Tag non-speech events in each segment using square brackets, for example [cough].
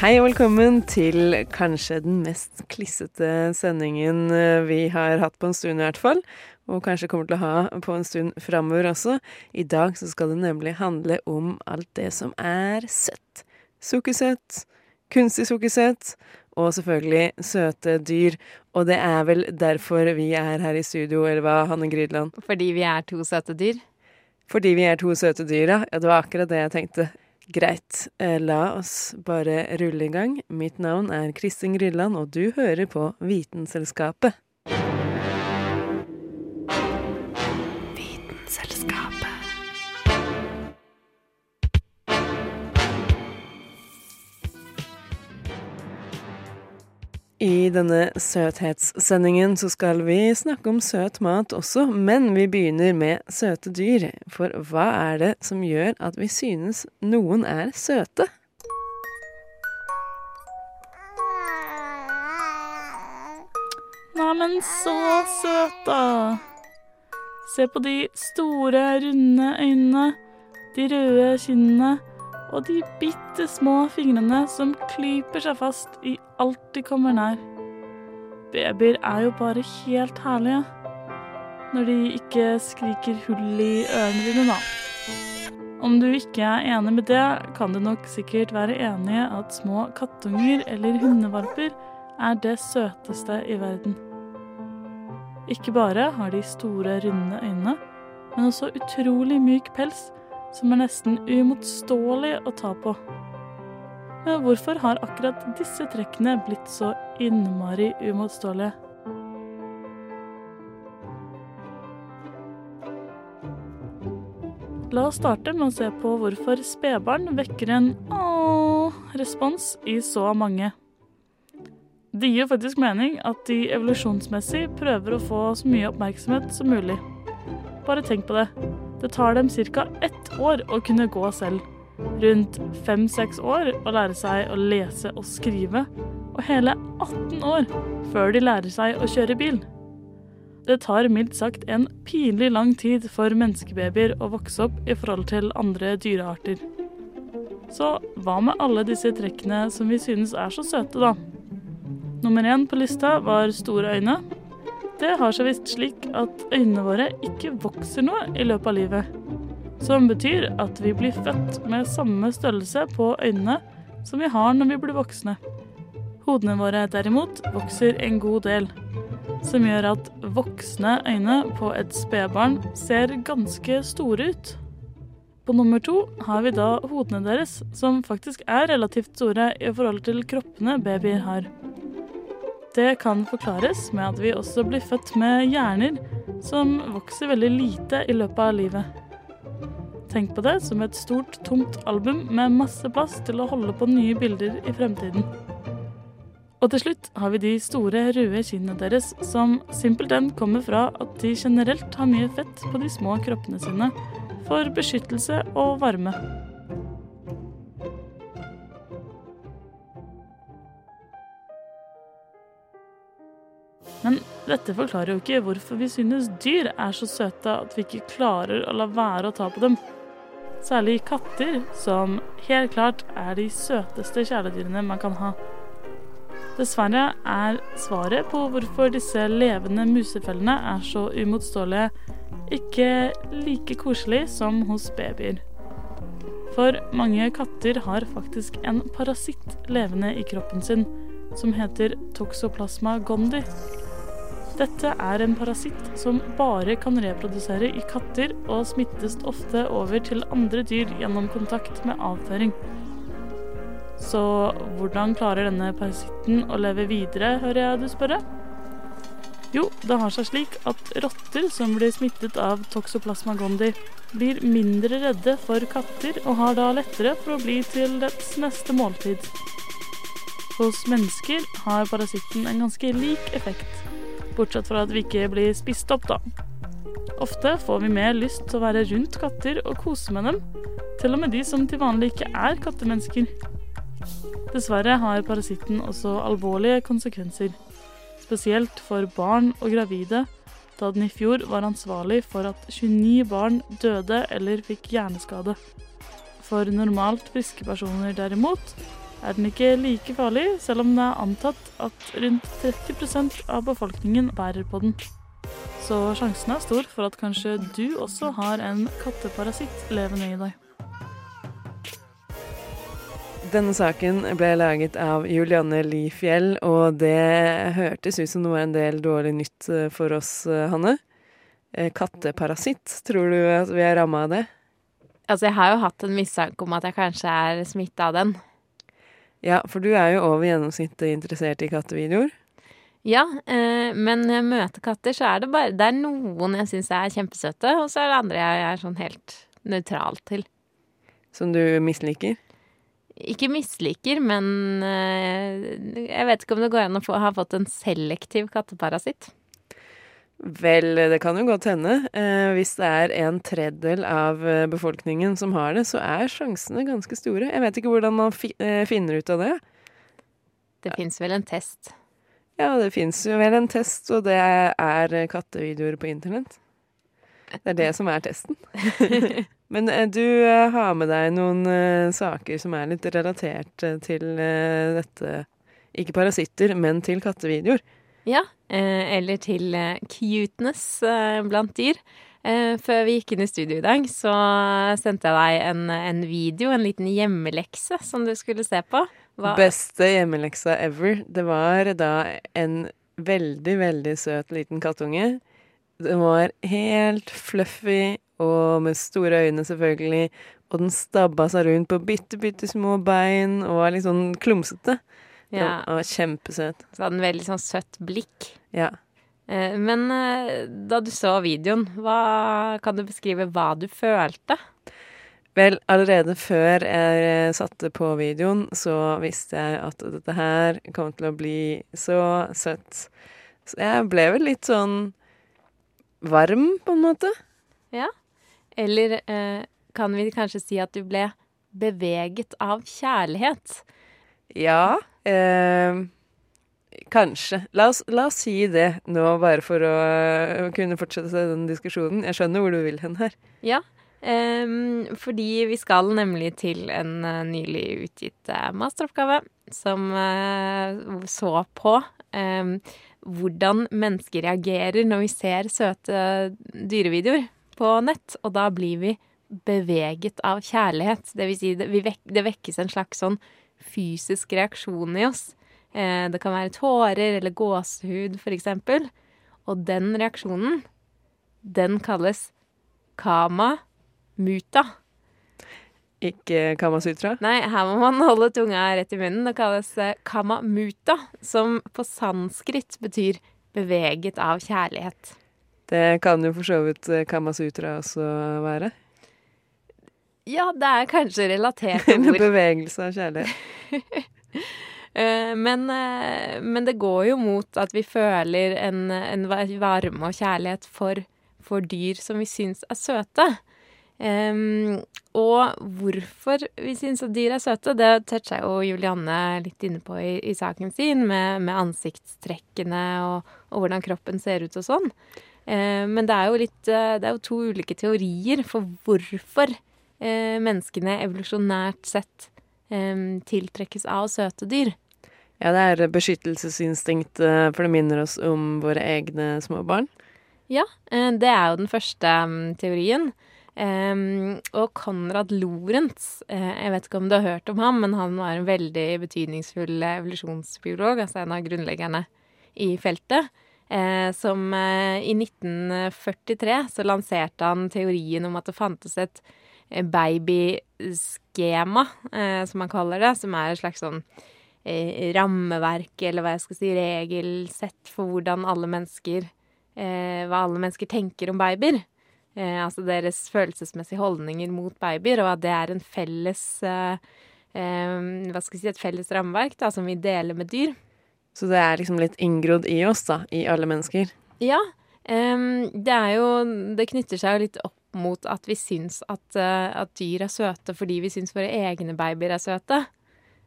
Hei og velkommen til kanskje den mest klissete sendingen eh, vi har hatt på en stund i hvert fall, og kanskje kommer til å ha på en stund framover også. I dag så skal det nemlig handle om alt det som er søtt. Sukkersøtt, kunstig sukkersøtt, og selvfølgelig søte dyr. Og det er vel derfor vi er her i studio, eller hva, Hanne Grydland? Fordi vi er to søte dyr? Fordi vi er to søte dyr, ja. ja det var akkurat det jeg tenkte. Greit, eh, la oss bare rulle i gang. Mitt navn er Kristin Grydland, og du hører på Vitenselskapet. Vitenselskapet. I denne søthetssendingen så skal vi snakke om søt mat også, men vi begynner med søte dyr. For hva er det som gjør at vi synes noen er søte? Neimen, så søt, da. Se på de store, runde øynene, de røde kinnene og de bitte små fingrene som klyper seg fast i alt de kommer nær. Babyer er jo bare helt herlige. Når de ikke skriker hull i ørene dine, da. Om du ikke er enig med det, kan du nok sikkert være enig i at små kattunger eller hundevalper er det søteste i verden. Ikke bare har de store, runde øyne, men også utrolig myk pels som er nesten uimotståelig å ta på. Men hvorfor har akkurat disse trekkene blitt så innmari uimotståelige? La oss starte med å se på hvorfor spedbarn vekker en ååå-respons i så mange. Det gir faktisk mening at de evolusjonsmessig prøver å få så mye oppmerksomhet som mulig. Bare tenk på det. Det tar dem ca. ett år å kunne gå selv. Rundt fem-seks år å lære seg å lese og skrive. Og hele 18 år før de lærer seg å kjøre bil. Det tar mildt sagt en pinlig lang tid for menneskebabyer å vokse opp i forhold til andre dyrearter. Så hva med alle disse trekkene som vi synes er så søte, da? Nummer én på lista var store øyne. Det har seg visst slik at øynene våre ikke vokser noe i løpet av livet. Som betyr at vi blir født med samme størrelse på øynene som vi har når vi blir voksne. Hodene våre derimot vokser en god del som gjør at voksne øyne på et spedbarn ser ganske store ut. På nummer to har vi da hodene deres, som faktisk er relativt store i forhold til kroppene babyer har. Det kan forklares med at vi også blir født med hjerner som vokser veldig lite i løpet av livet. Tenk på det som et stort, tomt album med masse plass til å holde på nye bilder i fremtiden. Og til slutt har vi de store, røde kinnene deres, som simpelthen kommer fra at de generelt har mye fett på de små kroppene sine for beskyttelse og varme. Dette forklarer jo ikke hvorfor vi synes dyr er så søte at vi ikke klarer å la være å ta på dem. Særlig katter, som helt klart er de søteste kjæledyrene man kan ha. Dessverre er svaret på hvorfor disse levende musefellene er så umotståelige, ikke like koselig som hos babyer. For mange katter har faktisk en parasitt levende i kroppen sin, som heter toxoplasma gondi. Dette er en parasitt som bare kan reprodusere i katter, og smittes ofte over til andre dyr gjennom kontakt med avføring. Så hvordan klarer denne parasitten å leve videre, hører jeg du spørre? Jo, det har seg slik at rotter som blir smittet av toxoplasma gondi, blir mindre redde for katter og har da lettere for å bli til dets neste måltid. Hos mennesker har parasitten en ganske lik effekt, bortsett fra at vi ikke blir spist opp, da. Ofte får vi mer lyst til å være rundt katter og kose med dem, til og med de som til vanlig ikke er kattemennesker. Dessverre har parasitten også alvorlige konsekvenser, spesielt for barn og gravide, da den i fjor var ansvarlig for at 29 barn døde eller fikk hjerneskade. For normalt friske personer derimot er den ikke like farlig, selv om det er antatt at rundt 30% av befolkningen bærer på den. Så sjansen er stor for at kanskje du også har en katteparasitt levende i deg. Denne saken ble laget av Julianne Lifjell, og det hørtes ut som det var en del dårlig nytt eh, for oss, eh, Hanne. Eh, Katteparasitt, tror du at vi er ramma av det? Altså, jeg har jo hatt en mistanke om at jeg kanskje er smitta av den. Ja, for du er jo over gjennomsnittet interessert i kattevideoer. Ja, eh, men når jeg møter katter, så er det bare Det er noen jeg syns er kjempesøte, og så er det andre jeg er sånn helt nøytral til. Som du misliker. Ikke misliker, men eh, jeg vet ikke om det går an å få, ha fått en selektiv katteparasitt. Vel, det kan jo godt hende. Eh, hvis det er en tredjedel av eh, befolkningen som har det, så er sjansene ganske store. Jeg vet ikke hvordan man fi eh, finner ut av det. Det fins vel en test. Ja, det fins jo vel en test, og det er kattevideoer på internett. Det er det som er testen. [laughs] Men eh, du eh, har med deg noen saker som er litt relatert til dette Ikke parasitter, men til kattevideoer. Ja, eh, eller til eh, cuteness eh, blant dyr. Før vi gikk inn i studio i dag, så sendte jeg deg en, en video, en liten hjemmelekse, som du skulle se på. Hva- Beste hjemmeleksa ever. Det var da en veldig, veldig søt liten kattunge. Den var helt fluffy og med store øyne, selvfølgelig. Og den stabba seg rundt på bitte, bitte små bein og var litt sånn klumsete. Ja, Den var kjempesøt. så hadde en veldig sånn søtt blikk. Ja. Eh, men eh, da du så videoen, hva, kan du beskrive hva du følte? Vel, allerede før jeg eh, satte på videoen, så visste jeg at dette her kom til å bli så søtt. Så jeg ble vel litt sånn varm, på en måte. Ja. Eller eh, kan vi kanskje si at du ble beveget av kjærlighet? Ja. Eh, kanskje. La oss, la oss si det nå, bare for å eh, kunne fortsette den diskusjonen. Jeg skjønner hvor du vil hen her. Ja, eh, fordi vi skal nemlig til en eh, nylig utgitt eh, masteroppgave som eh, så på hvordan mennesker reagerer når vi ser søte dyrevideoer på nett, og da blir vi beveget av kjærlighet. Det vil si, det, vek, det vekkes en slags sånn fysisk reaksjon i oss. Eh, det kan være tårer eller gåsehud, eksempel. Og den reaksjonen, den kalles kama muta. Ikke Kamasutra. Nei, her må man holde tunga rett i munnen. Det kalles eh, kama muta, som på sanskrit betyr beveget av kjærlighet. Det kan jo for så vidt eh, Kamasutra også være. Ja, det er kanskje relaterte [laughs] ord. bevegelse av kjærlighet. [laughs] Eh, men, eh, men det går jo mot at vi føler en, en varme og kjærlighet for, for dyr som vi syns er søte. Um, og hvorfor vi syns at dyr er søte, det toucha jo Julianne litt inne på i, i saken sin, med, med ansiktstrekkene og, og hvordan kroppen ser ut og sånn. Uh, men det er litt Det er jo to ulike teorier for hvorfor menneskene evolusjonært sett em, tiltrekkes av søte dyr. Ja, det er beskyttelsesinstinktet, for det minner oss om våre egne små barn. Ja, eh, det er jo den første mm, teorien. Og Konrad Lorentz, eh, jeg vet ikke om du har hørt om ham, men han var en veldig betydningsfull evolusjonsbiolog, altså en av grunnleggerne i feltet. Eh, som eh, i 1943 så lanserte han teorien om at det fantes et eh, babyskema, eh, som man kaller det, som er et slags sånn eh, rammeverk, eller hva jeg skal si, regelsett for hvordan alle mennesker eh, Hva alle mennesker tenker om babyer. Eh, altså deres følelsesmessige holdninger mot babyer, og at det er en felles eh, eh, Hva skal jeg si, et felles rammeverk da, som vi deler med dyr. Så det er liksom litt inngrodd i oss, da, i alle mennesker. Ja. det er jo Det knytter seg jo litt opp mot at vi syns at, eh, at dyr er søte fordi vi syns våre egne babyer er søte.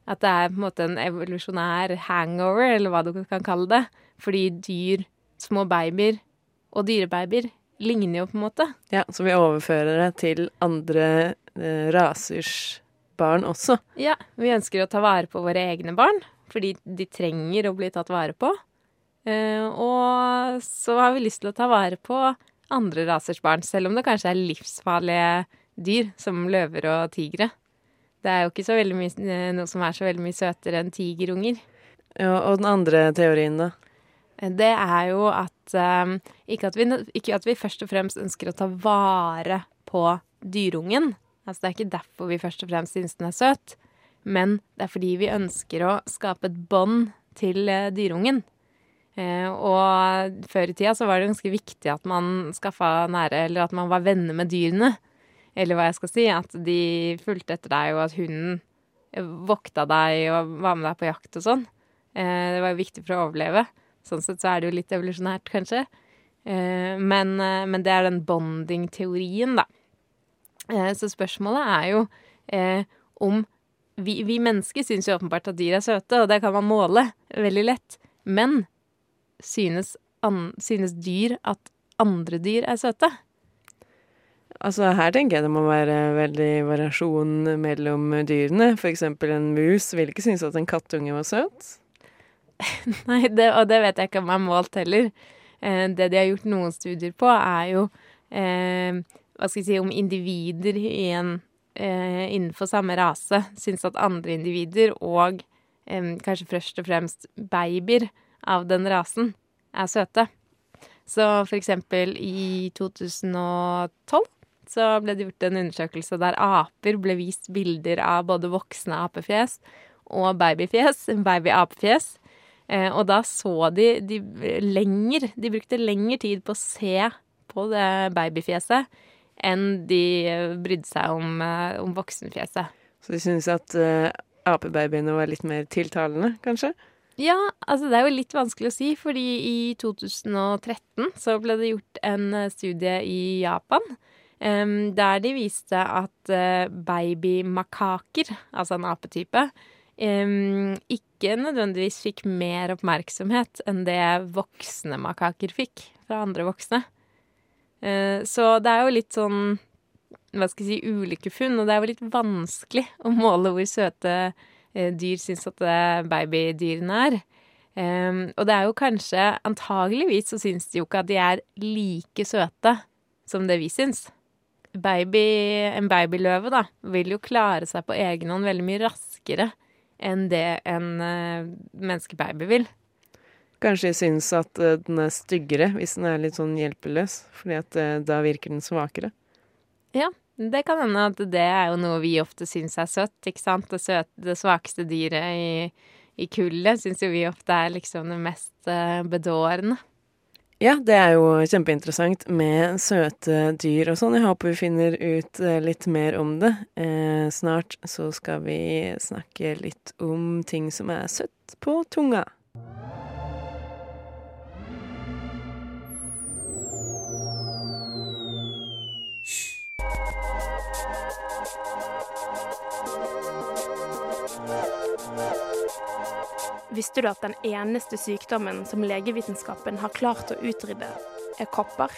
At det er på en måte en evolusjonær hangover, eller hva du kan kalle det. Fordi dyr, små babyer og dyrebabyer ligner jo på en måte. Ja, Så vi overfører det til andre eh, rasers barn også. Ja, vi ønsker å ta vare på våre egne barn, fordi de trenger å bli tatt vare på. Eh, og så har vi lyst til å ta vare på andre rasers barn, selv om det kanskje er livsfarlige dyr, som løver og tigre. Det er jo ikke så veldig mye, eh, noe som er så veldig mye søtere enn tigerunger. Ja, og den andre teorien, da? Eh, Det er jo at eh, ikke, at vi, ikke at vi først og fremst ønsker å ta vare på dyrungen. Altså det er ikke derfor vi først og fremst syns den er søt, men det er fordi vi ønsker å skape et bånd til dyreungen. Og før i tida så var det ganske viktig at man skaffa nære, eller at man var venner med dyrene. Eller hva jeg skal si, at de fulgte etter deg, og at hunden eh, vokta deg og var med deg på jakt og sånn. Eh, det var jo viktig for å overleve. Sånn sett så er det jo litt evolusjonært, kanskje. Eh, men, eh, men det er den bonding-teorien, da. Eh, så spørsmålet er jo eh, om vi, vi mennesker syns jo åpenbart at dyr er søte, og det kan man måle veldig lett. Men synes, an, synes dyr at andre dyr er søte? Altså, her tenker jeg det må være veldig variasjon mellom dyrene. Eksempel en mus vil ikke synes at en kattunge var søt. [laughs] Nei, det, og det vet jeg ikke om er målt heller. Eh, det de har gjort noen studier på, er jo eh, hva skal jeg si, om individer i en, eh, innenfor samme rase syns at andre individer, og eh, kanskje først og fremst babyer av den rasen, er søte. Så for eksempel i 2012 så ble det gjort en undersøkelse der aper ble vist bilder av både voksne apefjes og babyfjes, babyapefjes. Eh, og da så de, de lenger De brukte lengre tid på å se på det babyfjeset enn de brydde seg om, eh, om voksenfjeset. Så de synes at uh, apebabyene var litt mer tiltalende, kanskje? Ja, altså det er jo litt vanskelig å si, fordi i 2013 så ble det gjort en eh, studie i Japan. um, der de viste at uh, babymakaker, altså en apetype, um, ikke nødvendigvis fikk mer oppmerksomhet enn det voksne makaker fikk fra andre voksne. Uh, så det er jo litt sånn hva skal jeg si, ulike funn, og det er jo litt vanskelig å måle hvor søte eh, dyr syns at eh, babydyrene er. Um, og det er jo kanskje Antageligvis så syns de jo ikke at de er like søte som det vi syns. Baby, en babyløve da, vil jo klare seg på egen hånd veldig mye raskere enn det en uh, menneskebaby vil. Kanskje de syns at uh, den er styggere hvis den er litt sånn hjelpeløs, fordi at uh, da virker den svakere. Ja, det kan hende at det er jo noe vi ofte syns er søtt, ikke sant. Det, søt, det svakeste dyret i, i kullet syns jo vi ofte er liksom det mest eh, bedårende. Ja, det er jo kjempeinteressant med søte dyr og sånn. Jeg håper vi finner ut eh, litt mer om det. Eh, snart så skal vi snakke litt om ting som er søtt på tunga. Visste du at den eneste sykdommen som legevitenskapen har klart å utrydde, er kopper?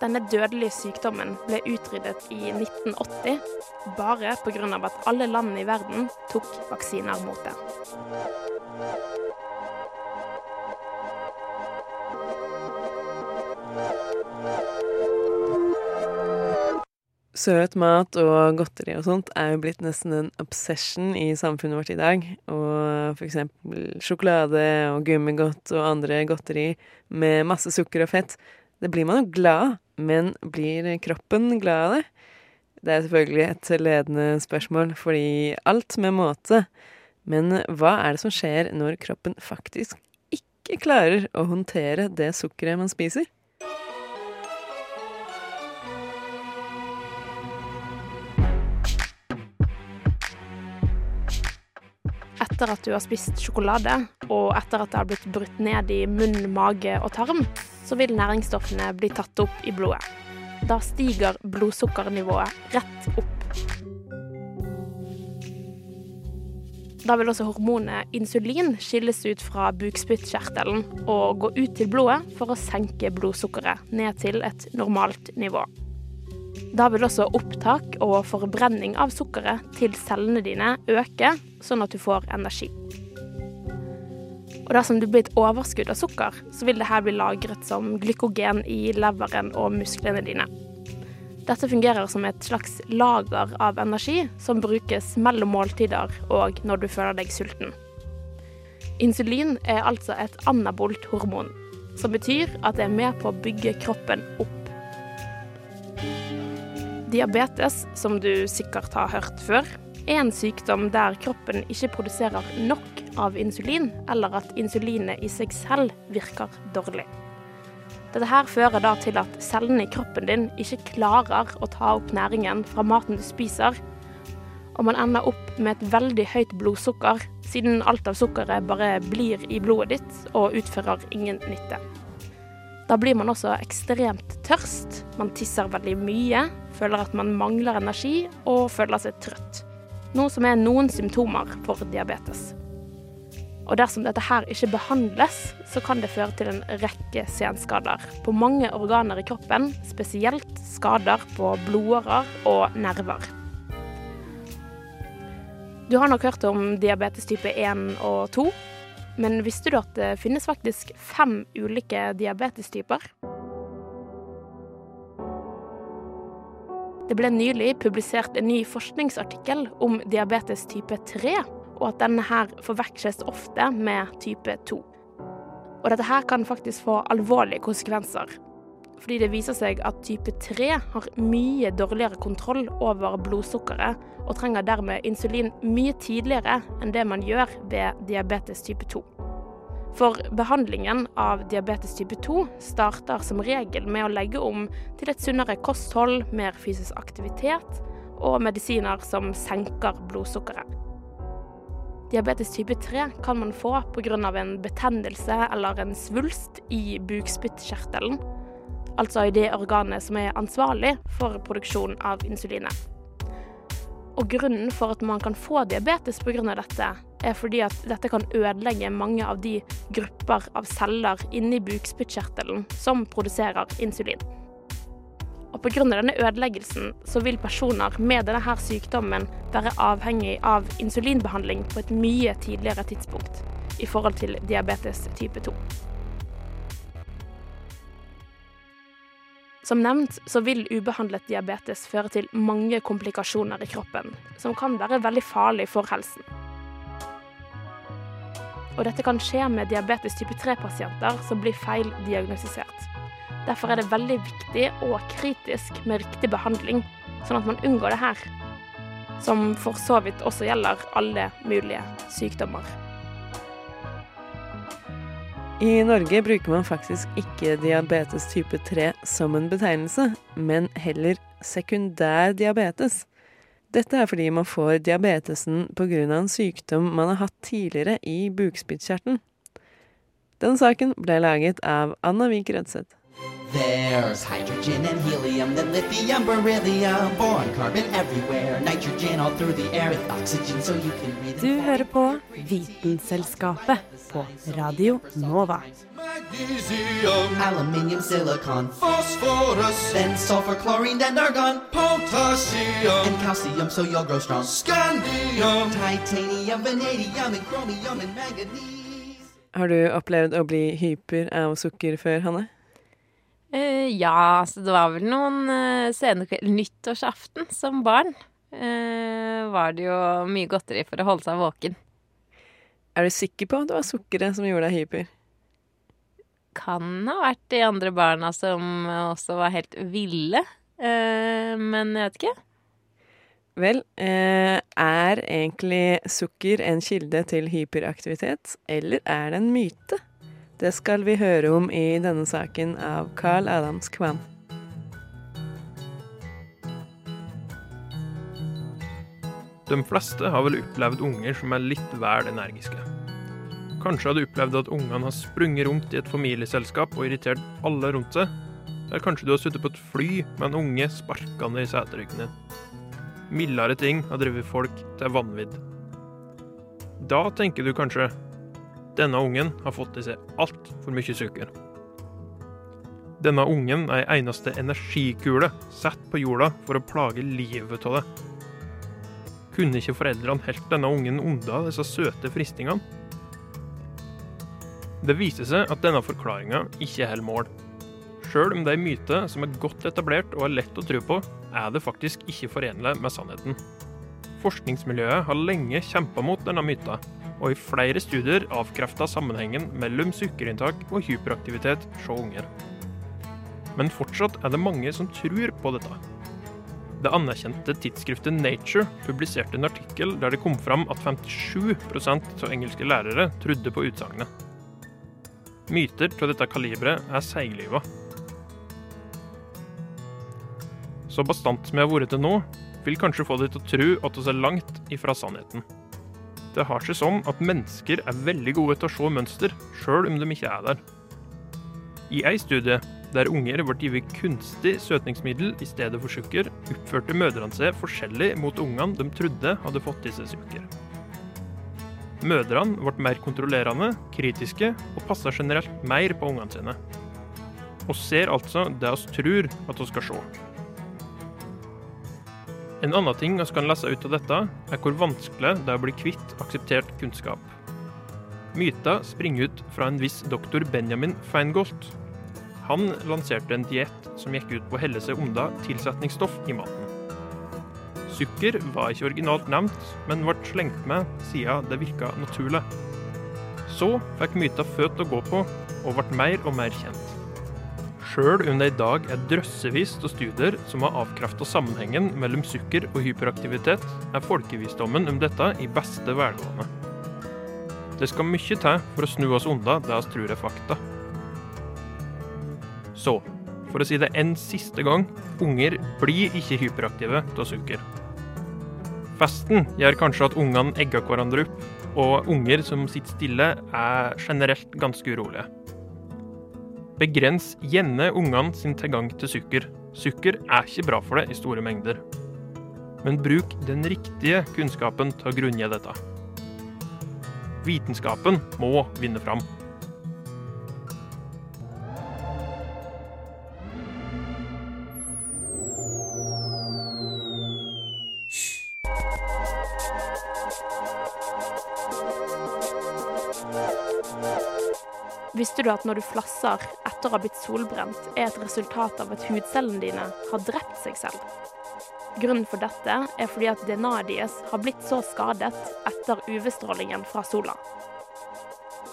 Denne dødelige sykdommen ble utryddet i 1980 bare pga. at alle landene i verden tok vaksiner mot det. Søt mat og godteri og sånt er jo blitt nesten en obsession i samfunnet vårt i dag. Og for eksempel sjokolade og gummigodt og andre godteri med masse sukker og fett. Det blir man jo glad av, men blir kroppen glad av det? Det er selvfølgelig et ledende spørsmål, fordi alt med måte. Men hva er det som skjer når kroppen faktisk ikke klarer å håndtere det sukkeret man spiser? Etter at du har spist sjokolade, og etter at det har blitt brutt ned i munn, mage og tarm, så vil næringsstoffene bli tatt opp i blodet. Da stiger blodsukkernivået rett opp. Da vil også hormonet insulin skilles ut fra bukspyttkjertelen og gå ut til blodet for å senke blodsukkeret ned til et normalt nivå. Da vil også opptak og forbrenning av sukkeret til cellene dine øke, sånn at du får energi. Og dersom det blir et overskudd av sukker, så vil dette bli lagret som glykogen i leveren og musklene dine. Dette fungerer som et slags lager av energi som brukes mellom måltider og når du føler deg sulten. Insulin er altså et anabolt hormon, som betyr at det er med på å bygge kroppen opp. Diabetes, som du sikkert har hørt før, en sykdom der kroppen ikke produserer nok av insulin, eller at insulinet i seg selv virker dårlig. Dette her fører da til at cellene i kroppen din ikke klarer å ta opp næringen fra maten du spiser, og man ender opp med et veldig høyt blodsukker, siden alt av sukkeret bare blir i blodet ditt og utfører ingen nytte. Da blir man også ekstremt tørst, man tisser veldig mye, føler at man mangler energi og føler seg trøtt. Noe som er noen symptomer for diabetes. Og dersom dette her ikke behandles, så kan det føre til en rekke senskader på mange organer i kroppen, spesielt skader på blodårer og nerver. Du har nok hørt om diabetes type 1 og 2, men visste du at det finnes faktisk fem ulike diabetestyper? Det ble nylig publisert en ny forskningsartikkel om diabetes type 3, og at denne her forveksles ofte med type 2. Og dette her kan faktisk få alvorlige konsekvenser. Fordi det viser seg at type 3 har mye dårligere kontroll over blodsukkeret, og trenger dermed insulin mye tidligere enn det man gjør ved diabetes type 2. For behandlingen av diabetes type 2 starter som regel med å legge om til et sunnere kosthold, mer fysisk aktivitet og medisiner som senker blodsukkeret. Diabetes type 3 kan man få pga. en betennelse eller en svulst i bukspyttkjertelen, altså i det organet som er ansvarlig for produksjon av insulinet. Og grunnen for at man kan få diabetes pga. dette, er fordi at dette kan ødelegge mange av de grupper av celler inni bukspyttkjertelen som produserer insulin. Og pga. denne ødeleggelsen så vil personer med denne sykdommen være avhengig av insulinbehandling på et mye tidligere tidspunkt i forhold til diabetes type 2. Som nevnt så vil ubehandlet diabetes føre til mange komplikasjoner i kroppen, som kan være veldig farlig for helsen. Og dette kan skje med diabetes type 3-pasienter som blir feildiagnostisert. Derfor er det veldig viktig og kritisk med riktig behandling, sånn at man unngår det her. Som for så vidt også gjelder alle mulige sykdommer. I Norge bruker man faktisk ikke diabetes type 3 som en betegnelse, men heller sekundær diabetes. Dette er fordi man får diabetesen pga. en sykdom man har hatt tidligere i bukspyttkjertelen. Den saken ble laget av Anna Vik Rødseth. There's hydrogen and helium, then lithium, beryllium, boron, carbon everywhere, nitrogen all through the air with oxygen so you can breathe. Du hører på Vitenselskapet på Radio Nova. Magnesium, aluminium, silicon, phosphorus, then sulfur, chlorine, then argon, potassium, and calcium so you'll grow strong. Scandium, titanium, vanadium, and chromium, and manganese. Har du opplevd å bli hyper av sukker før, Hanne? Eh, ja, så det var vel noen uh, senekvelder Nyttårsaften som barn uh, var det jo mye godteri for å holde seg våken. Er du sikker på at det var sukkeret som gjorde deg hyper? Kan ha vært de andre barna som også var helt ville. Uh, men jeg vet ikke. Vel, eh, er egentlig sukker en kilde til hyperaktivitet, eller er det en myte? Det skal vi høre om i denne saken av Carl Adams Kvam. De fleste har vel opplevd unger som er litt vel energiske. Kanskje har du opplevd at ungene har sprunget rundt i et familieselskap og irritert alle rundt seg. Eller kanskje du har sittet på et fly med en unge sparkende i seteryggen. Mildere ting har drevet folk til vanvidd. Da tenker du kanskje denne ungen har fått i seg altfor mye sukker. Denne ungen er ei eneste energikule satt på jorda for å plage livet av det. Kunne ikke foreldrene helt denne ungen unna disse søte fristingene? Det viser seg at denne forklaringa ikke holder mål. Sjøl om det er en myte som er godt etablert og er lett å tro på, er det faktisk ikke forenlig med sannheten. Forskningsmiljøet har lenge kjempa mot denne myta, og i flere studier avkrefta sammenhengen mellom sukkerinntak og hyperaktivitet hos unger. Men fortsatt er det mange som tror på dette. Det anerkjente tidsskriftet Nature publiserte en artikkel der det kom fram at 57% av engelske lærere trodde på utsagnet. Myter av dette kaliberet er seigliva. Så bastant som jeg har vært til nå, vil kanskje få deg til å tro at vi er langt ifra sannheten. Det har seg sånn at mennesker er veldig gode til å se mønster, sjøl om de ikke er der. I ei studie der unger ble gitt kunstig søtningsmiddel i stedet for sukker, oppførte mødrene seg forskjellig mot ungene de trodde hadde fått i seg sukker. Mødrene ble mer kontrollerende, kritiske og passa generelt mer på ungene sine. Og ser altså det vi tror at vi skal se. En annen ting vi kan lese ut av dette, er hvor vanskelig det er å bli kvitt akseptert kunnskap. Myter springer ut fra en viss doktor Benjamin Feingolt. Han lanserte en diett som gikk ut på å helle seg unna tilsetningsstoff i maten. Sukker var ikke originalt nevnt, men ble slengt med siden det virka naturlig. Så fikk myta født å gå på, og ble mer og mer kjent. Sjøl om det i dag er drøssevis av studier som har avkrefta sammenhengen mellom sukker og hyperaktivitet, er folkevisdommen om dette i beste velgående. Det skal mye til for å snu oss unna det vi tror er fakta. Så, for å si det en siste gang, unger blir ikke hyperaktive av sukker. Festen gjør kanskje at ungene egger hverandre opp, og unger som sitter stille, er generelt ganske urolige. Begrens gjerne ungene sin tilgang til sukker. Sukker er ikke bra for det i store mengder. Men bruk den riktige kunnskapen til å grunngi dette. Vitenskapen må vinne fram. Du at når du flasser etter å ha blitt solbrent, er et resultat av at hudcellene dine har drept seg selv? Grunnen for dette er fordi at DNA-et deres har blitt så skadet etter UV-strålingen fra sola.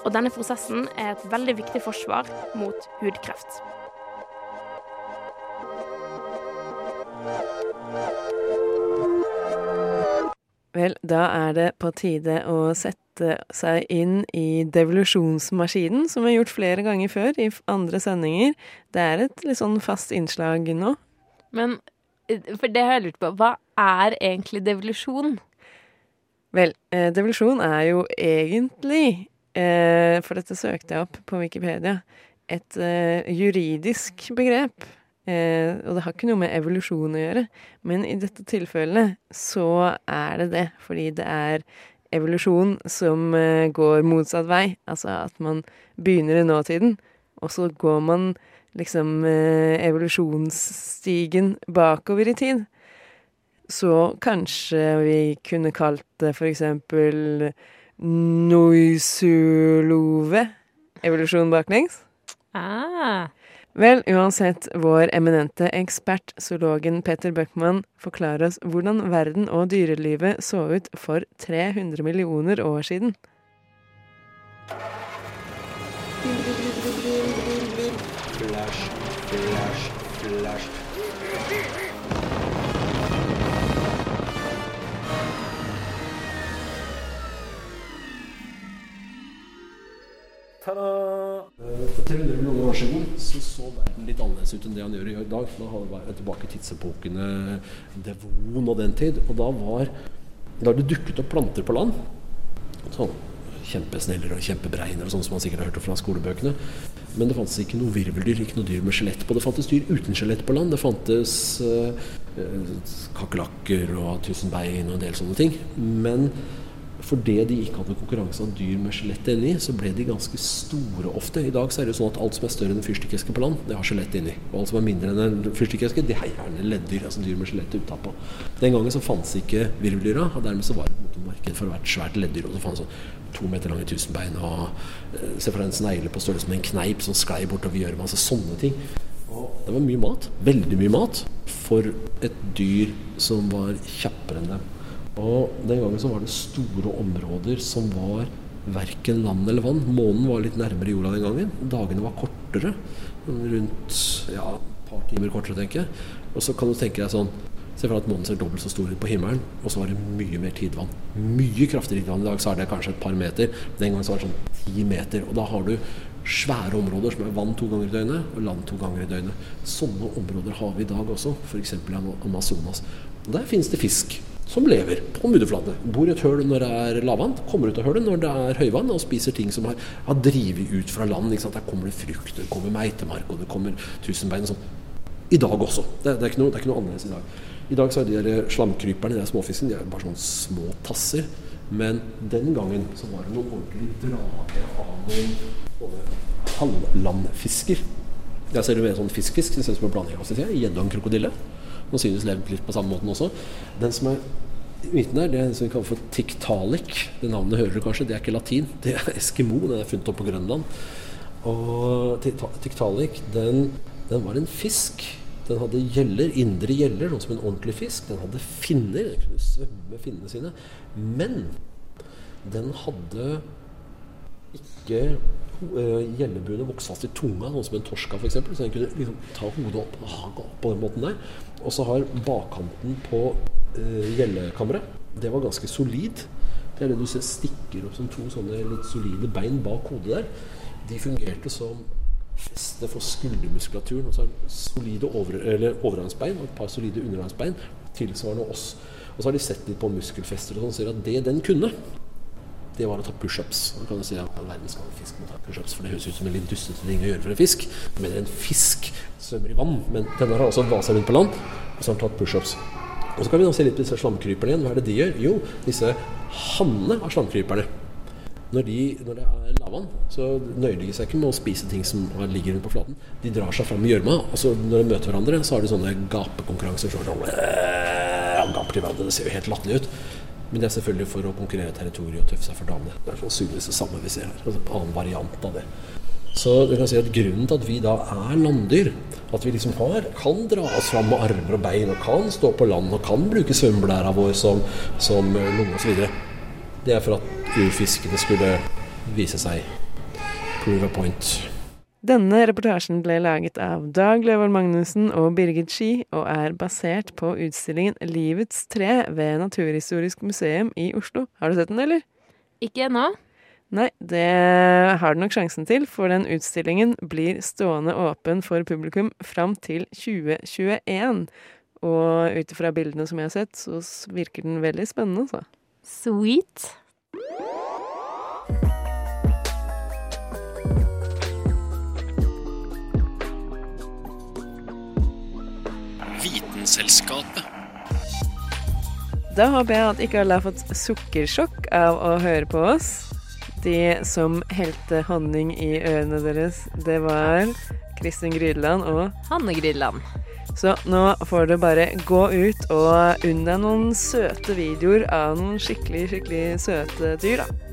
Og denne prosessen er et veldig viktig forsvar mot hudkreft. Vel, da er det på tide å sette seg inn i devolusjonsmaskinen, som vi har gjort flere ganger før i andre sendinger. Det er et litt sånn fast innslag nå. Men eh, for det har jeg lurt på, hva er egentlig devolusjon? Vel, eh, devolusjon er jo egentlig, eh, for dette søkte jeg opp på Wikipedia, et juridisk begrep. Eh, og det har ikke noe med evolusjon å gjøre, men i dette tilfellet så er det det, fordi det er evolusjon som eh, går motsatt vei. Altså at man begynner i nåtiden, og så går man liksom eh, evolusjonsstigen bakover i tid. Så kanskje vi kunne kalt det for eksempel noisulove. Evolusjon baklengs. Ah. Vel, uansett, vår eminente ekspert, zoologen Peter Bøckmann, forklarer oss hvordan verden og dyrelivet så ut for 300 millioner år siden. Ta-da! For 300 millioner år siden så så verden litt annerledes ut enn det han gjør i dag. Da var jeg tilbake i tidsepokene Devon og den tid. Og da var Da det dukket opp planter på land. Sånn kjempesneller og kjempebreiner og sånn som man sikkert har hørt fra skolebøkene. Men det fantes ikke noe virveldyr, ikke noe dyr med skjelett på. Det fantes dyr uten skjelett på land. Det fantes uh, kakerlakker og tusenbein og en del sånne ting. Men fordi de ikke hadde konkurranse av dyr med skjelett inni, så ble de ganske store ofte. I dag er det jo sånn at alt som er større enn en fyrstikkeske på land, det har skjelett inni. Og alt som er mindre enn en fyrstikkeske, det er gjerne leddyr, altså dyr med skjelett utapå. Den gangen så fantes ikke virveldyra, og dermed så var det et marked for hvert svært leddyr. Og så fantes sånn to meter lange tusenbein og eh, Se for deg en snegle på størrelse med en kneip som sklei bortover gjørma. Altså sånne ting. Det var mye mat. Veldig mye mat for et dyr som var kjappere enn dem. Og den gangen så var det store områder som var verken land eller vann. Månen var litt nærmere jorda den gangen. Dagene var kortere. Rundt ja, et par timer kortere, tenker jeg. Og så kan du tenke deg sånn Se for deg at månen ser dobbelt så stor ut på himmelen, og så var det mye mer tidvann. Mye kraftigere tidvann. I dag så er det kanskje et par meter. Den gangen så var det sånn ti meter. Og da har du svære områder som er vann to ganger i døgnet og land to ganger i døgnet. Sånne områder har vi i dag også, f.eks. i Amazonas. Og der finnes det fisk som lever på mudderflatene. Bor i et høl når det er lavvann, kommer ut av hølet når det er høyvann, og spiser ting som har, har drevet ut fra land. Der kommer det frukt, det kommer meitemark, og det kommer tusenbein og sånn. I dag også. Det, det, er noe, det, er ikke noe, annerledes i dag. I dag så er de der slamkryperne, de småfisken, de er bare sånne små tasser. Men den gangen så var det noen ordentlig drage av noen halvlandfisker. Jeg ser det mer sånn fisk-fisk. Det ser ut som en blanding av gjedde og en krokodille. Sannsynligvis levd litt på samme måten også. Den som er midten her, det er den som vi kaller for tiktalik. Det navnet hører du kanskje, det er ikke latin. Det er eskimo. Den er funnet opp på Grønland. Og tiktalik, den, den var en fisk. Den hadde gjeller, indre gjeller, noe som en ordentlig fisk. Den hadde finner. Den kunne svømme finnene sine. Men den hadde ikke uh, gjellebuene vokste fast i tunga, sånn som en torska f.eks. Så den kunne liksom ta hodet opp og hage opp på den måten der. Og så har bakkanten på uh, gjellekammeret Det var ganske solid. Det er det du ser stikker opp som to sånne litt solide bein bak hodet der. De fungerte som feste for skuldermuskulaturen. Og så har solide over, overarmsbein og et par solide underarmsbein tilsvarende oss. Og så har de sett litt på muskelfester og sånn, og sier at det den kunne, det var å ta pushups. Da kan du si at verden skal fisk må ta pushups, for det høres ut som en litt dustete ting å gjøre for en fisk. Men en fisk svømmer i vann. Men denne har altså vasa rundt på land, og så har den tatt pushups. Og så kan vi nå se litt på disse slamkryperne igjen. Hva er det de gjør? Jo, disse hannene av slamkryperne. Når, de, når det er lavvann, så nøyer de seg ikke med å spise ting som ligger rundt på flaten. De drar seg fram i gjørma, og så når de møter hverandre, så har de sånne gapekonkurranser. Så sånn, gaper til hverandre. Det ser jo helt latterlig ut. Men det er selvfølgelig for å konkurrere territoriet og tøffe seg for damene. Det er sannsynligvis det samme vi ser her. Altså en annen variant av det. Så du kan si at grunnen til at vi da er landdyr, at vi liksom har, kan dra oss fram med armer og bein og kan stå på land og kan bruke svømmeblæra vår som, som lunge osv., det er for at urfiskene skulle vise seg prove a point. Denne reportasjen ble laget av Dag Løvold Magnussen og Birgit Ski, og er basert på utstillingen Livets tre ved Naturhistorisk museum i Oslo. Har du sett den, eller? Ikke ennå. Nei, det har du nok sjansen til, for den utstillingen blir stående åpen for publikum fram til 2021. Og ut ifra bildene som jeg har sett, så virker den veldig spennende, altså. Sweet. Vitenselskapet. Da håper jeg at ikke alle har fått sukkersjokk av å høre på oss. De som helte honning i ørene deres, det var Kristin Grydeland og Hanne Grydeland. Så nå får du bare gå ut og unn deg noen søte videoer av noen skikkelig, skikkelig søte dyr, da.